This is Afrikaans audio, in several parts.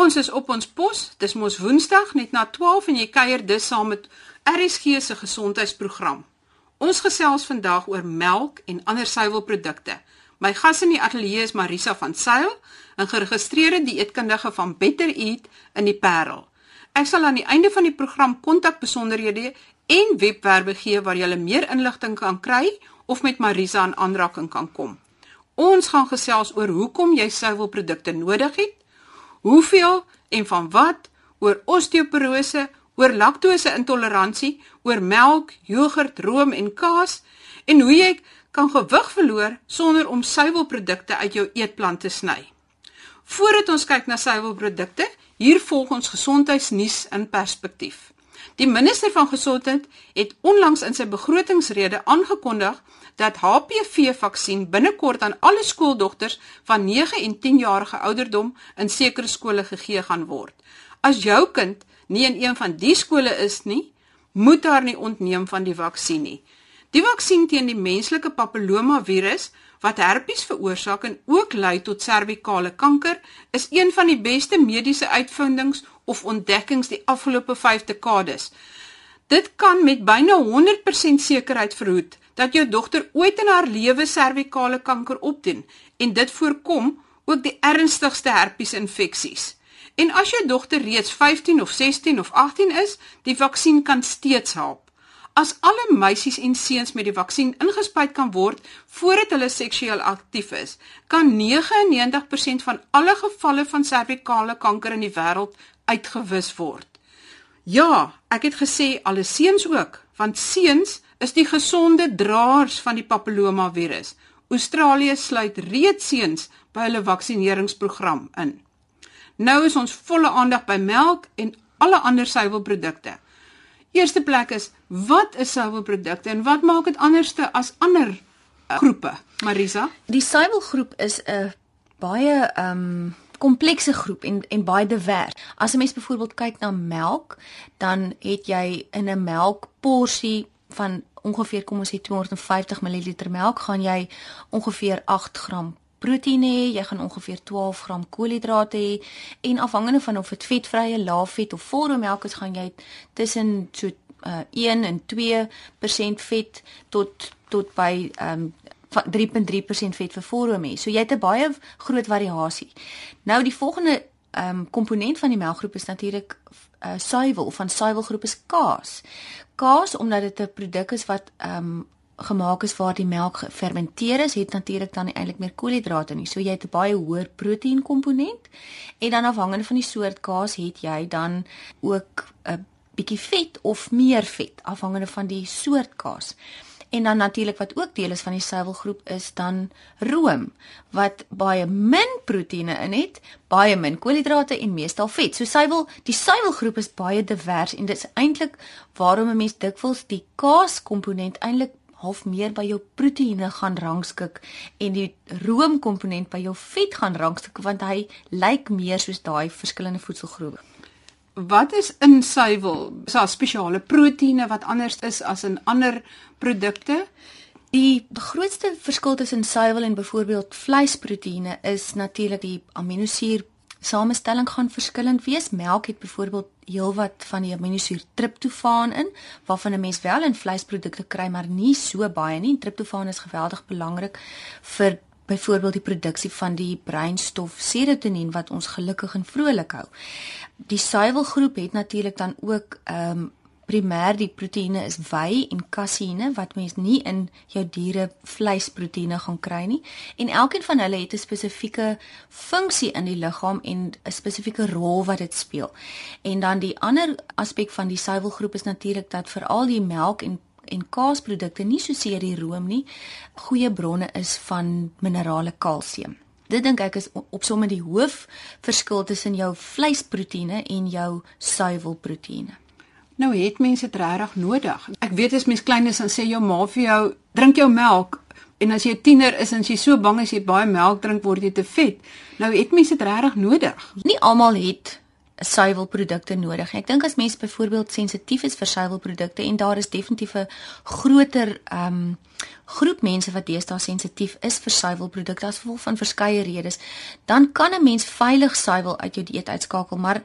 Ons is op ons pos. Dis mos Woensdag net na 12 en jy kuier dus saam met RSG se gesondheidsprogram. Ons gesels vandag oor melk en ander suiwelprodukte. My gas in die ateljee is Marisa van Sail, 'n geregistreerde dieetkundige van Better Eat in die Parel. Ek sal aan die einde van die program kontakbesonderhede en webwerwe gee waar jy meer inligting kan kry of met Marisa in aanraking kan kom. Ons gaan gesels oor hoekom jy suiwelprodukte nodig het hoeveel en van wat, oor osteoporose, oor laktose-intoleransie, oor melk, jogurt, room en kaas en hoe jy kan gewig verloor sonder om suiwelprodukte uit jou eetplan te sny. Voordat ons kyk na suiwelprodukte, hier volg ons gesondheidsnuus in perspektief. Die minister van gesondheid het onlangs in sy begrotingsrede aangekondig dat HPV-vaksin binnekort aan alle skooldogters van 9 en 10 jarige ouderdom in sekere skole gegee gaan word. As jou kind nie in een van die skole is nie, moet haar nie ontneem van die vaksin nie. Die vaksin teen die menslike papillomavirus wat herpes veroorsaak en ook lei tot servikale kanker, is een van die beste mediese uitvindings of ontdekkings die afgelope 5 dekades. Dit kan met byna 100% sekerheid verhoed dat jou dogter ooit in haar lewe servikale kanker opdoen en dit voorkom ook die ernstigste herpes infeksies. En as jou dogter reeds 15 of 16 of 18 is, die vaksin kan steeds help. As alle meisies en seuns met die vaksin ingespuit kan word voordat hulle seksueel aktief is, kan 99% van alle gevalle van servikale kanker in die wêreld uitgewis word. Ja, ek het gesê alle seuns ook, want seuns is die gesonde draers van die papilloma virus. Australië sluit reeds seuns by hulle vaksineringsprogram in. Nou is ons volle aandag by melk en alle ander suiwelprodukte. Eerste plek is wat is suiwelprodukte en wat maak dit anderste as ander uh, groepe? Marisa? Die suiwelgroep is 'n baie um, komplekse groep en en baie divers. As 'n mens byvoorbeeld kyk na melk, dan het jy in 'n melkporsie van ongeveer kom ons sê 250 ml melk gaan jy ongeveer 8 gram proteïene hê, jy gaan ongeveer 12 gram koolhidrate hê en afhangende van of dit vetvrye, laafvet of volmelk is, gaan jy tussen so uh, 1 en 2% vet tot tot by um, 3.3% vet vir volmelk. So jy het 'n baie groot variasie. Nou die volgende ehm um, komponent van die melkgroep is natuurlik uh, suiwel van suiwelgroep is kaas. Kaas omdat dit 'n produk is wat ehm um, gemaak is waar die melk gefermenteer is, het natuurlik dan eintlik meer koolhidrate nie. So jy het 'n baie hoër proteïen komponent en dan afhangende van die soort kaas het jy dan ook 'n bietjie vet of meer vet afhangende van die soort kaas. En dan natuurlik wat ook deel is van die suiwelgroep is dan room wat baie min proteïene in het, baie min koolhidrate en meestal vet. So suiwel, die suiwelgroep is baie divers en dit is eintlik waarom 'n mens dikwels die kaas komponent eintlik half meer by jou proteïene gaan rangskik en die room komponent by jou vet gaan rangskik want hy lyk meer soos daai verskillende voedselgroepe. Wat is in suiwel? Is daar spesiale proteïene wat anders is as in ander produkte? Die grootste verskil tussen suiwel en byvoorbeeld vleisproteïene is natuurlik die aminosuur samestelling gaan verskillend wees. Melk het byvoorbeeld heelwat van die aminosuur triptofaan in, waarvan 'n mens wel in vleisprodukte kry, maar nie so baie nie. Triptofaan is geweldig belangrik vir byvoorbeeld die produksie van die breinstof serotonien wat ons gelukkig en vrolik hou. Die suiwelgroep het natuurlik dan ook ehm um, primêr die proteïene is wy en kaseïne wat mens nie in jou diere vleisproteïene gaan kry nie en elkeen van hulle het 'n spesifieke funksie in die liggaam en 'n spesifieke rol wat dit speel. En dan die ander aspek van die suiwelgroep is natuurlik dat veral die melk en en kaasprodukte nie soseer die room nie goeie bronne is van minerale kalsium. Dit dink ek is op somme die hoof verskil tussen jou vleisproteïene en jou suiwelproteïene. Nou het mense dit regtig nodig. Ek weet as mens klein is dan sê jou ma vir jou drink jou melk en as jy 'n tiener is en jy so bang as jy baie melk drink word jy te vet. Nou het mense dit regtig nodig. Nie almal het suiwelprodukte nodig. Ek dink as mens byvoorbeeld sensitief is vir suiwelprodukte en daar is definitief 'n groter ehm um, groep mense wat deesdae sensitief is vir suiwelprodukte as gevolg van verskeie redes, dan kan 'n mens veilig suiwel uit jou dieet uitskakel, maar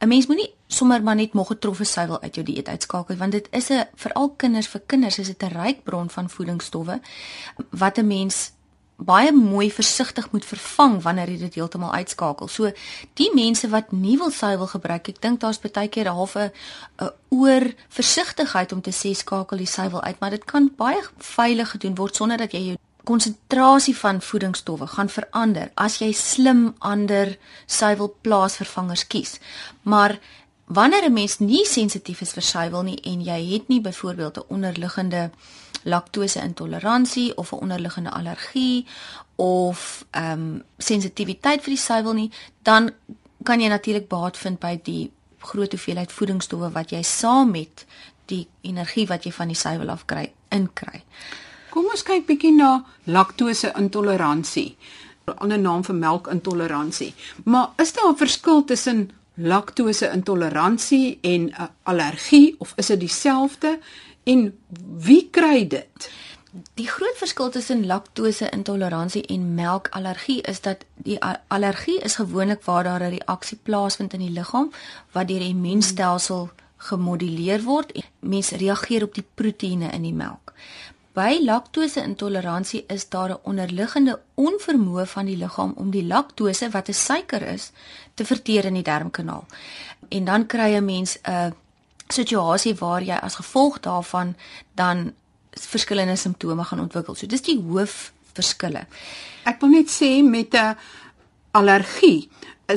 'n mens moenie sommer maar net moeg getroffe suiwel uit jou dieet uitskakel want dit is 'n veral kinders vir kinders is dit 'n ryk bron van voedingsstowwe wat 'n mens baie mooi versigtig moet vervang wanneer jy dit heeltemal uitskakel. So die mense wat nie wil suiwel gebruik, ek dink daar's baie keer 'n halfe 'n oor versigtigheid om te sê skakel die suiwel uit, maar dit kan baie veilig gedoen word sonder dat jy jou konsentrasie van voedingsstowwe gaan verander as jy slim ander suiwelplaasvervangers kies. Maar wanneer 'n mens nie sensitief is vir suiwel nie en jy het nie byvoorbeeld 'n onderliggende intoleransie of 'n onderliggende allergie of ehm um, sensitiwiteit vir die suiwel nie, dan kan jy natuurlik baat vind by die groot hoeveelheid voedingsstowwe wat jy saam met die energie wat jy van die suiwel af kry inkry. Kom ons kyk bietjie na laktose intoleransie. 'n Ander naam vir melkintoleransie. Maar is daar 'n verskil tussen laktose intoleransie en 'n allergie of is dit dieselfde? En wie kry dit? Die groot verskil tussen laktose intoleransie en melkallergie is dat die allergie is gewoonlik waar daar 'n reaksie plaasvind in die liggaam wat deur die immuunstelsel gemoduleer word en mens reageer op die proteïene in die melk. By laktose intoleransie is daar 'n onderliggende onvermoë van die liggaam om die laktose wat 'n suiker is te verteer in die darmkanaal. En dan kry 'n mens 'n situasie waar jy as gevolg daarvan dan verskillende simptome gaan ontwikkel. So dis die hoof verskille. Ek wil net sê met 'n allergie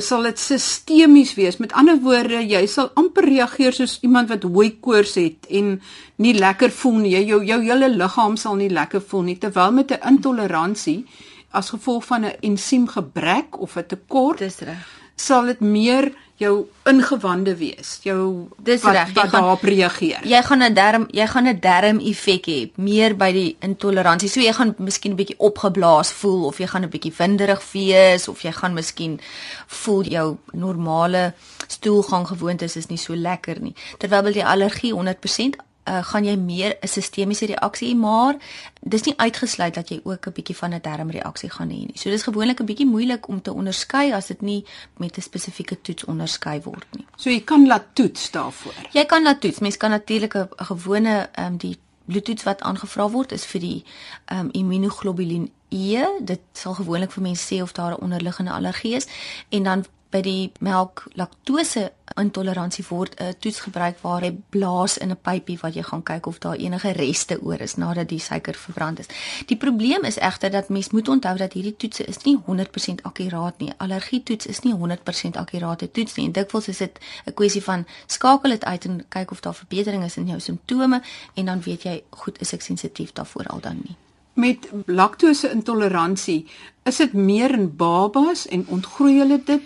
sal dit sistemies wees. Met ander woorde, jy sal amper reageer soos iemand wat hooi koors het en nie lekker voel nie. Jou jou hele liggaam sal nie lekker voel nie terwyl met 'n intoleransie as gevolg van 'n ensiemgebrek of 'n tekort, dis reg. Sal dit meer jou ingewande wees. Jou Dis reg, wat daarop reageer. Jy gaan 'n darm jy gaan 'n darm effek hê, meer by die intoleransie. So jy gaan miskien 'n bietjie opgeblaas voel of jy gaan 'n bietjie winderig wees of jy gaan miskien voel jou normale stoelgang gewoontes is nie so lekker nie. Terwyl by die allergie 100% uh, gaan jy meer 'n sistemiese reaksie hê, maar dis nie uitgesluit dat jy ook 'n bietjie van 'n darmreaksie gaan hê nie. So dis gewoonlik 'n bietjie moeilik om te onderskei as dit nie met 'n spesifieke toets onderskei word nie. So jy kan laat toets daarvoor. Jy kan laat toets. Mens kan natuurlik 'n gewone ehm um, die bloedtoets wat aangevra word is vir die ehm um, immunoglobulien E. Dit sal gewoonlik vir mense sê of daar 'n onderliggende allergie is en dan by die melk laktose intoleransie word 'n toets gebruik waar jy blaas in 'n pypie wat jy gaan kyk of daar enige reste oor is nadat die suiker verbrand is. Die probleem is egter dat mens moet onthou dat hierdie toetse is nie 100% akkuraat nie. Allergie toets is nie 100% akkurate toets nie. En dikwels is dit 'n kwessie van skakel dit uit en kyk of daar verbetering is in jou simptome en dan weet jy goed is ek sensitief daarvoor al dan nie. Met laktose intoleransie, is dit meer in babas en ontgroei hulle dit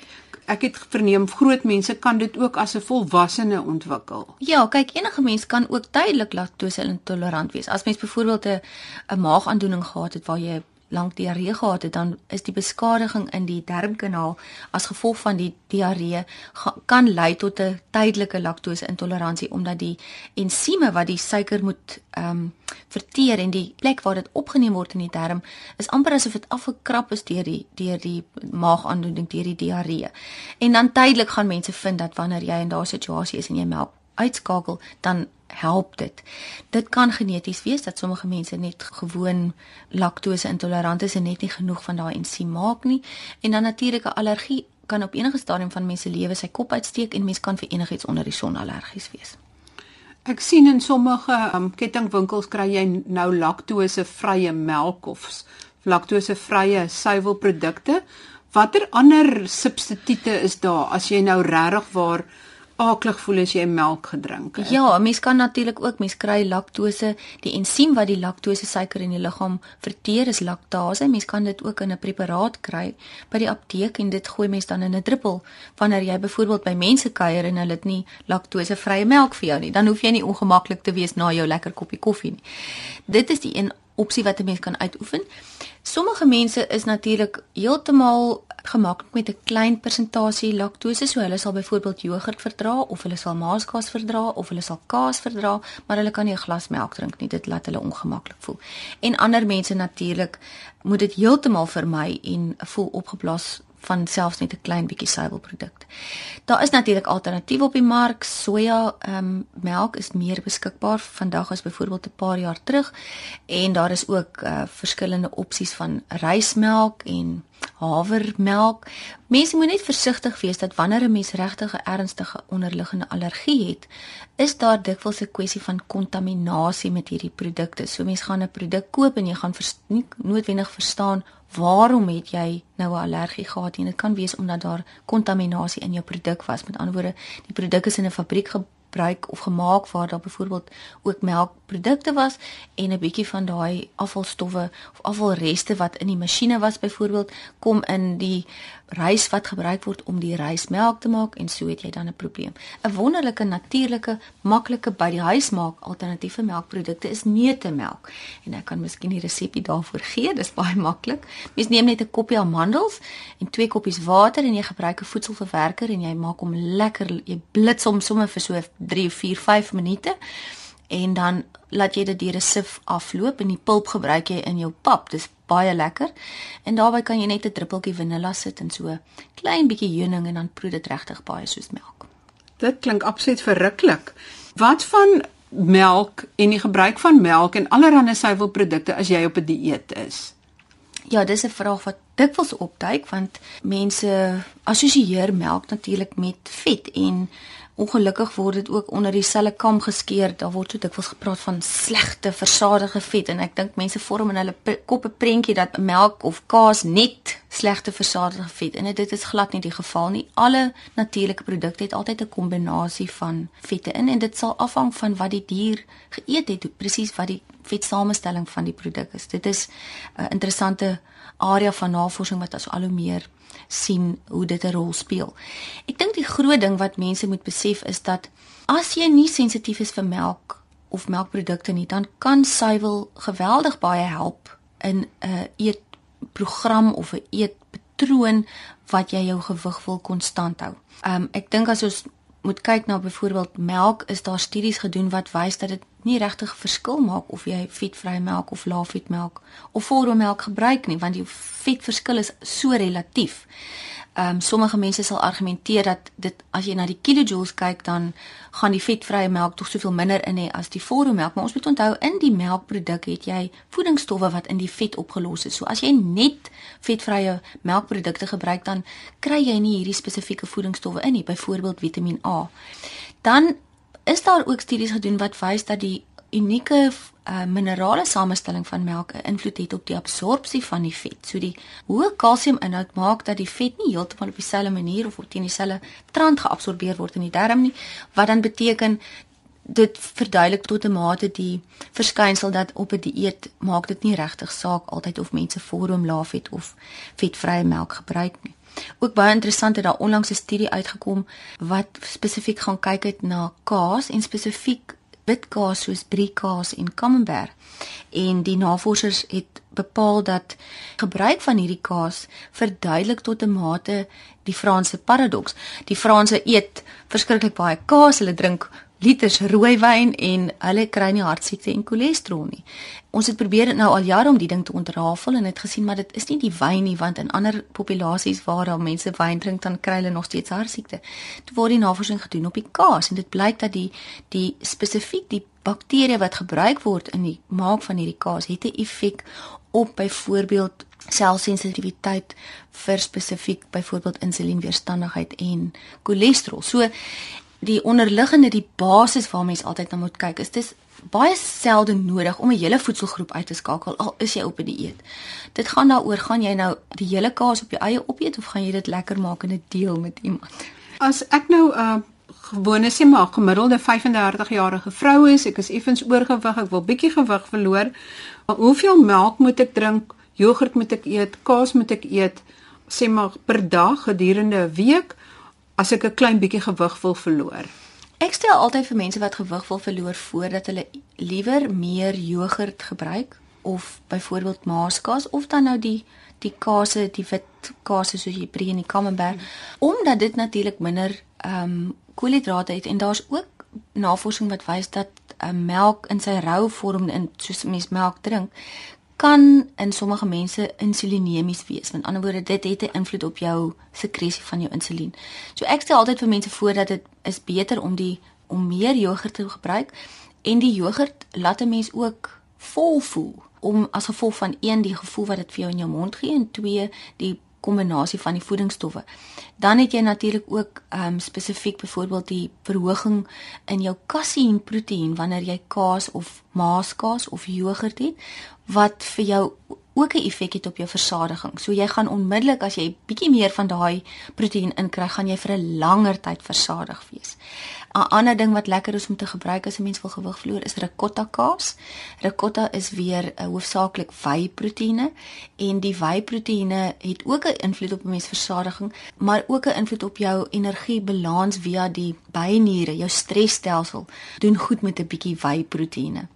ek het verneem groot mense kan dit ook as 'n volwassene ontwikkel. Ja, kyk enige mens kan ook tydelik laktose intolerant wees. As mens byvoorbeeld 'n 'n maagaandoening gehad het waar jy lank diarree gehad het, dan is die beskadiging in die darmkanaal as gevolg van die diarree kan lei tot 'n tydelike laktose intoleransie omdat die ensieme wat die suiker moet ehm um, verteer en die plek waar dit opgeneem word in die darm is amper asof dit afgekrap is deur die deur die maagaandoening deur die diarree. En dan tydelik gaan mense vind dat wanneer jy in daardie situasie is en jy melk uitskakel, dan help dit. Dit kan geneties wees dat sommige mense net gewoon laktose intolerant is en net nie genoeg van daai ensiem maak nie. En dan natuurlike allergie kan op enige stadium van mense lewe sy kop uitsteek en mens kan vir enigiets onder die son allergies wees. Ek sien in sommige um, kettingwinkels kry jy nou laktose vrye melk of laktose vrye suiwelprodukte. Watter ander substituie is daar as jy nou regtig waar aaklig voel as jy melk gedrink het. Ja, mens kan natuurlik ook mens kry laktose, die ensiem wat die laktose suiker in die liggaam verteer is laktase. Mens kan dit ook in 'n preparaat kry by die apteek en dit gooi mens dan in 'n druppel wanneer jy byvoorbeeld by mense kuier en hulle het nie laktosevrye melk vir jou nie. Dan hoef jy nie ongemaklik te wees na jou lekker koppie koffie nie. Dit is die een opsie wat 'n mens kan uitoefen. Sommige mense is natuurlik heeltemal gemaak met 'n klein persentasie laktose, so hulle sal byvoorbeeld jogurt verdra of hulle sal maaskaas verdra of hulle sal kaas verdra, maar hulle kan nie 'n glas melk drink nie. Dit laat hulle ongemaklik voel. En ander mense natuurlik moet dit heeltemal vermy en voel opgeblaas van selfs net 'n klein bietjie suiwelprodukte. Daar is natuurlik alternatiewe op die mark. Soja ehm um, melk is meer beskikbaar vandag as byvoorbeeld 'n paar jaar terug en daar is ook uh, verskillende opsies van rysmelk en havermelk. Mense moet net versigtig wees dat wanneer 'n mens regtig 'n ernstige onderliggende allergie het, is daar dikwels 'n kwessie van kontaminasie met hierdie produkte. So mense gaan 'n produk koop en jy gaan nie noodwendig verstaan waarom het jy nou 'n allergie gehad en dit kan wees omdat daar kontaminasie in jou produk was. Met ander woorde, die produk is in 'n fabriek gebruik of gemaak waar daar byvoorbeeld ook melkprodukte was en 'n bietjie van daai afvalstowwe of afvalreste wat in die masjiene was byvoorbeeld kom in die rys wat gebruik word om die rysmelk te maak en so het jy dan 'n probleem. 'n Wonderlike natuurlike, maklike by die huis maak alternatiewe melkprodukte is neutemelk. En ek kan miskien die resepie daarvoor gee, dis baie maklik. Mens neem net 'n koppie amandels en twee koppies water en jy gebruik 'n voedselverwerker en jy maak hom lekker, jy blits hom sommer vir so 3, 4, 5 minute en dan laat jy dit deur 'n sif afloop en die pulp gebruik jy in jou pap. Dis baie lekker. En daarbey kan jy net 'n druppeltjie vanilla sit en so klein bietjie heuning en dan proe dit regtig baie soos melk. Dit klink absoluut verruklik. Wat van melk en die gebruik van melk en allerlei suiwelprodukte as jy op 'n dieet is? Ja, dis 'n vraag wat dikwels opduik want mense assosieer melk natuurlik met vet en Ongelukkig word dit ook onder dieselfde kam geskeer. Daar word so dikwels gepraat van slegte versadigde vet en ek dink mense vorm in hulle koppe prentjie dat melk of kaas net slegte versadigde vet en dit is glad nie die geval nie. Alle natuurlike produkte het altyd 'n kombinasie van vette in en dit sal afhang van wat die dier geëet het, presies wat die vetsamestelling van die produk is. Dit is 'n interessante area van navorsing wat as al hoe meer sien hoe dit 'n rol speel. Ek dink die groot ding wat mense moet besef is dat as jy nie sensitief is vir melk of melkprodukte nie, dan kan suiwel geweldig baie help in 'n eetprogram of 'n eetpatroon wat jy jou gewig wil konstant hou. Um ek dink as ons moet kyk na byvoorbeeld melk, is daar studies gedoen wat wys dat dit nie regtig verskil maak of jy vetvrye melk of laafvetmelk of volmelk gebruik nie, want die vetverskil is so relatief. Ehm um, sommige mense sal argumenteer dat dit as jy na die kilojoules kyk dan gaan die vetvrye melk tog soveel minder in hê as die volmelk, maar ons moet onthou in die melkproduk het jy voedingsstowwe wat in die vet opgelos is. So as jy net vetvrye melkprodukte gebruik dan kry jy nie hierdie spesifieke voedingsstowwe in nie, byvoorbeeld Vitamiin A. Dan is daar ook studies gedoen wat wys dat die unieke uh, minerale samestelling van melk 'n invloed het op die absorpsie van die vet. So die hoë kalsiuminhoud maak dat die vet nie heeltemal op dieselfde manier of teen dieselfde trant geabsorbeer word in die darm nie, wat dan beteken dit verduidelik tot 'n mate die verskynsel dat op 'n die dieet maak dit nie regtig saak altyd of mense volrom laaf het of vetvrye melk gebruik nie. Ook baie interessant het daar onlangs 'n studie uitgekom wat spesifiek gaan kyk het na kaas en spesifiek witkaas soos briekaas en camembert. En die navorsers het bepaal dat gebruik van hierdie kaas verduidelik tot 'n mate die Franse paradoks. Die Franse eet verskriklik baie kaas, hulle drink liters rooiwyn en hulle kry nie hartsiekte en cholesterol nie. Ons het probeer nou al jare om die ding te ontrafel en het gesien maar dit is nie die wyn nie want in ander populasies waar daar mense wyn drink dan kry hulle nog steeds hartsiekte. Toe word die navorsing gedoen op die kaas en dit blyk dat die die spesifiek die bakterieë wat gebruik word in die maak van hierdie kaas het 'n effek op byvoorbeeld selsensitiwiteit vir spesifiek byvoorbeeld insulienweerstandigheid en cholesterol. So die onderliggende die basis waar mens altyd na moet kyk is dis baie selde nodig om 'n hele voedselgroep uit te skakel al is jy op 'n die dieet. Dit gaan daaroor gaan jy nou die hele kaas op jou eie opeet of gaan jy dit lekker maak en dit deel met iemand? As ek nou 'n uh, gewone sê maar gemiddelde 35 jarige vrou is, ek is effens oorgewig, ek wil bietjie gewig verloor. Hoeveel melk moet ek drink? Jogurt moet ek eet? Kaas moet ek eet? Sê maar per dag gedurende 'n week? As ek 'n klein bietjie gewig wil verloor. Ek stel altyd vir mense wat gewig wil verloor voor dat hulle liewer meer jogurt gebruik of byvoorbeeld maaskaas of dan nou die die kase, die wit kase soos jy brie in die Camembert, hmm. omdat dit natuurlik minder ehm um, koolhidrate het en daar's ook navorsing wat wys dat uh, melk in sy rou vorm in soos mens melk drink kan in sommige mense insulinemies wees. Met ander woorde, dit het 'n invloed op jou sekresie van jou insulien. So ek stel altyd vir mense voor dat dit is beter om die om meer jogurt te gebruik en die jogurt laat 'n mens ook vol voel om as gevolg van een die gevoel wat dit vir jou in jou mond gee en twee die kombinasie van die voedingsstowwe. Dan het jy natuurlik ook ehm um, spesifiek byvoorbeeld die verhoging in jou kaseïnproteïen wanneer jy kaas of maaskaas of jogurt het wat vir jou ook 'n effek het op jou versadiging. So jy gaan onmiddellik as jy bietjie meer van daai proteïen inkry, gaan jy vir 'n langer tyd versadig wees. 'n Ander ding wat lekker is om te gebruik as 'n mens wil gewig verloor is ricotta kaas. Ricotta is weer 'n uh, hoofsaaklik whey-proteïene en die whey-proteïene het ook 'n invloed op 'n mens versadiging, maar ook 'n invloed op jou energiebalans via die byniere, jou stresstelsel. Doen goed met 'n bietjie whey-proteïene.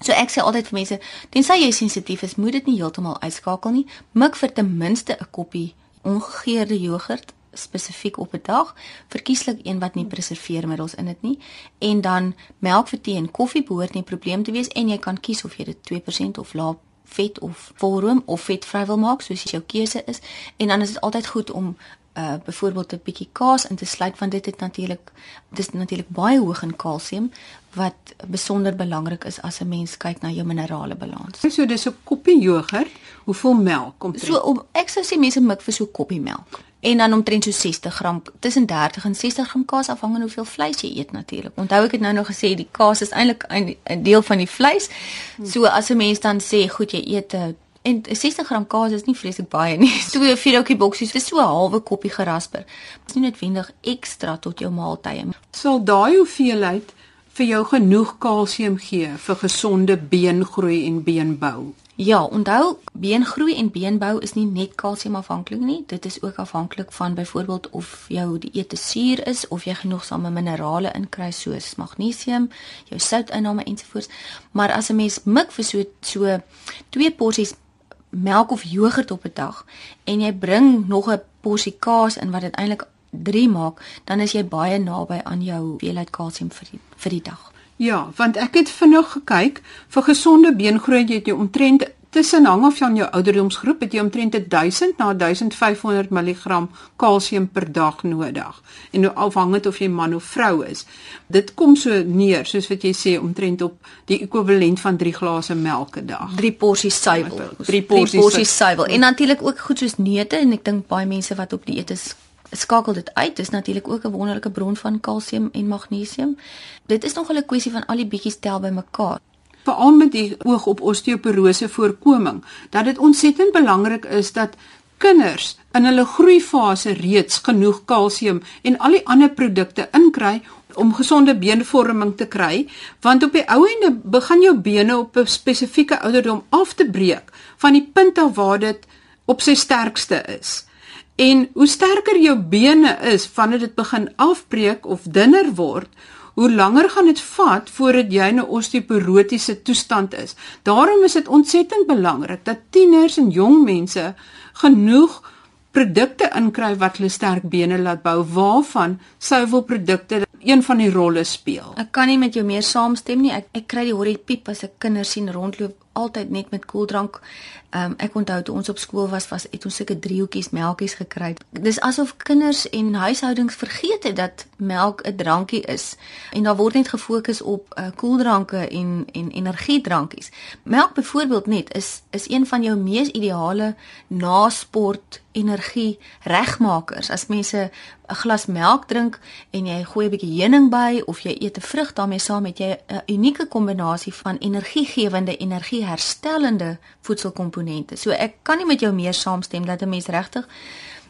So ek sê altyd vir mense, tensy jy sensitief is, moet dit nie heeltemal uitskakel nie. Mik vir ten minste 'n koppie ongegeurde jogurt spesifiek op 'n dag, verkieslik een wat nie preserveermiddels in dit nie en dan melk vir tee en koffie behoort nie 'n probleem te wees en jy kan kies of jy dit 2% of laag vet of volroom of vetvry wil maak soos jou keuse is en dan is dit altyd goed om uh byvoorbeeld 'n bietjie kaas in te sluit want dit het natuurlik dis natuurlik baie hoog in kalsium wat besonder belangrik is as 'n mens kyk na jou minerale balans. So dis 'n koppie jogurt, hoeveel melk kom dit? So om ek sou sê mense mik vir so 'n koppie melk en dan omtrent so 60 gram tussen 30 en 60 gram kaas afhangende hoeveel vleis jy eet natuurlik. Onthou ek het nou nog gesê die kaas is eintlik 'n deel van die vleis. So as 'n mens dan sê goed jy eet 'n uh, En 60 gram kaas is nie vreeslik baie nie. So 'n vier ouetjie boksies, dis so 'n halwe koppie gerasper. Dit is nie noodwendig ekstra tot jou maaltye. Sal daai hoeveelheid vir jou genoeg kalsium gee vir gesonde beengroei en beenbou? Ja, onthou, beengroei en beenbou is nie net kalsium afhanklik nie. Dit is ook afhanklik van byvoorbeeld of jou dieet suur is of jy genoegsame minerale inkry soos magnesium, jou soutinname ensovoorts. Maar as 'n mens mik vir so so twee porsies melk of jogurt op 'n dag en jy bring nog 'n porsie kaas in wat dit eintlik 3 maak, dan is jy baie naby aan jou hoeveelheid kalsium vir die, vir die dag. Ja, want ek het vinnig gekyk vir gesonde beengroei jy het jy omtrent tussen hang af van jou ouderdomsgroep het jy omtrent 1000 na 1500 mg kalsium per dag nodig. En nou afhangend of jy man of vrou is. Dit kom so neer soos wat jy sê omtrent op die ekwivalent van 3 glase melk 'n dag. 3 porsies suiwel. 3 porsies suiwel. En natuurlik ook goed soos neute en ek dink baie mense wat op dieet is skakel dit uit. Dis natuurlik ook 'n wonderlike bron van kalsium en magnesium. Dit is nog 'n kwessie van al die bietjies tel bymekaar veral met die oog op osteoporose voorkoming dat dit ontsettend belangrik is dat kinders in hulle groeifase reeds genoeg kalsium en al die ander produkte inkry om gesonde beenvorming te kry want op die ou ende begin jou bene op 'n spesifieke ouderdom af te breek van die punt af waar dit op sy sterkste is. En hoe sterker jou bene is wanneer dit begin afbreek of dunner word, hoe langer gaan dit vat voordat jy 'n osteoporotiese toestand is. Daarom is dit ontsettend belangrik dat tieners en jong mense genoeg produkte inkry wat hulle sterk bene laat bou waarvan suiwelprodukte een van die rolle speel. Ek kan nie met jou meer saamstem nie. Ek ek kry die horrie piep as ek kinders sien rondloop altyd net met koeldrank. Ehm um, ek onthou toe ons op skool was, was het ons seker driehoekies melkies gekry. Dis asof kinders en huishoudings vergeet het dat melk 'n drankie is en daar word net gefokus op uh, koeldranke en en energiedrankies. Melk byvoorbeeld net is is een van jou mees ideale nasport energie regmakers. As mense 'n glas melk drink en jy gooi 'n bietjie heuning by of jy eet 'n vrug daarmee saam, het jy 'n unieke kombinasie van energiegewende, energieherstellende voedselkomponente. So ek kan nie met jou meer saamstem dat 'n mens regtig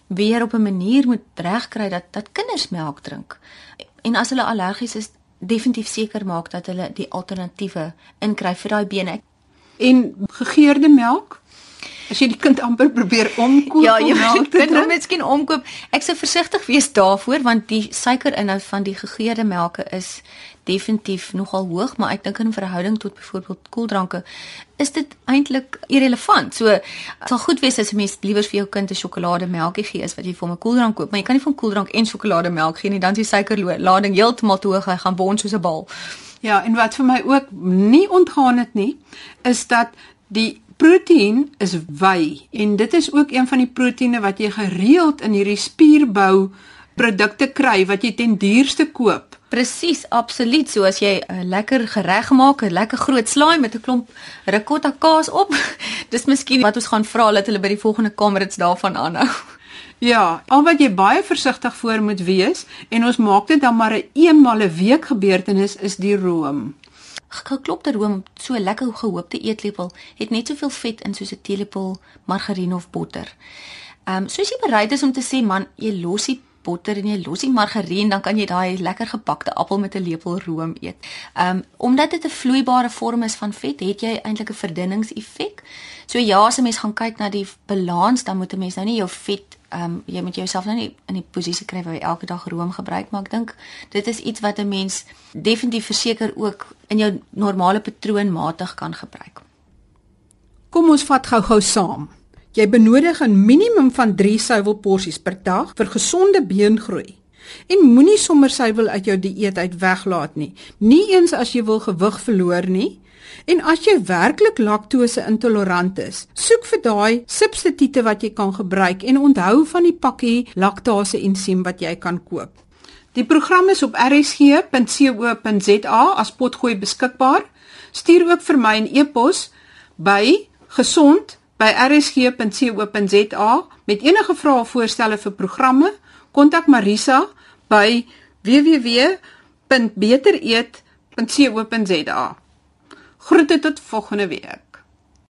weer op 'n manier moet regkry dat dat kinders melk drink. En as hulle allergies is, definitief seker maak dat hulle die alternatiewe inkry vir daai bene. En gegeurde melk As jy die kind amper probeer omkoop Ja, jy moet dit hom drink. miskien omkoop. Ek sou versigtig wees daarvoor want die suikerinhoud van die gegeurde melke is definitief nogal hoog, maar ek dink in verhouding tot byvoorbeeld koeldranke is dit eintlik irrelevant. So sal goed wees as 'n mens liewer vir jou kind 'n sjokolademelkie gee as wat jy vir hom 'n koeldrank koop, maar jy kan nie van koeldrank en sjokolademelk gee nie, dan is die suikerlading heeltemal te hoog, hy gaan bons soos 'n bal. Ja, en wat vir my ook nie ontgaan het nie, is dat die proteïen is wy en dit is ook een van die proteïene wat jy gereeld in hierdie spierbou produkte kry wat jy ten duurste koop. Presies, absoluut. So as jy 'n lekker gereg maak, 'n lekker groot slaai met 'n klomp ricotta kaas op, dis miskien wat ons gaan vra dat hulle by die volgende kamerits daarvan aanhou. Ja, al wat jy baie versigtig voor moet wees en ons maak dit dan maar 'n eenmal 'n week gebeurtenis is die room. Geklopte room, so lekker gehoopte eetlepel, het net soveel vet in soos 'n teelepel margarien of botter. Ehm um, soos jy bereid is om te sê man, jy los die botter en jy los die margarien, dan kan jy daai lekker gebakte appel met 'n lepel room eet. Ehm um, omdat dit 'n vloeibare vorm is van vet, het jy eintlik 'n verdunningseffek. So ja, as 'n mens gaan kyk na die balans, dan moet 'n mens nou nie jou vet ehm um, jy moet jouself nou nie in die posisie kry waar jy elke dag room gebruik, maar ek dink dit is iets wat 'n mens definitief verseker ook in jou normale patroon matig kan gebruik. Kom ons vat gou-gou saam. Jy benodig 'n minimum van 3 suiwelporsies per dag vir gesonde beengroei. En moenie sommer suiwel uit jou dieet uit weglaat nie. Nie eens as jy wil gewig verloor nie. En as jy werklik laktose intolerant is, soek vir daai substituie wat jy kan gebruik en onthou van die pakkie laktase ensiem wat jy kan koop. Die program is op rsg.co.za as potgooi beskikbaar. Stuur ook vir my 'n e-pos by gesond@rsg.co.za met enige vrae of voorstelle vir programme. Kontak Marisa by www.betereet.co.za. Groete tot volgende week.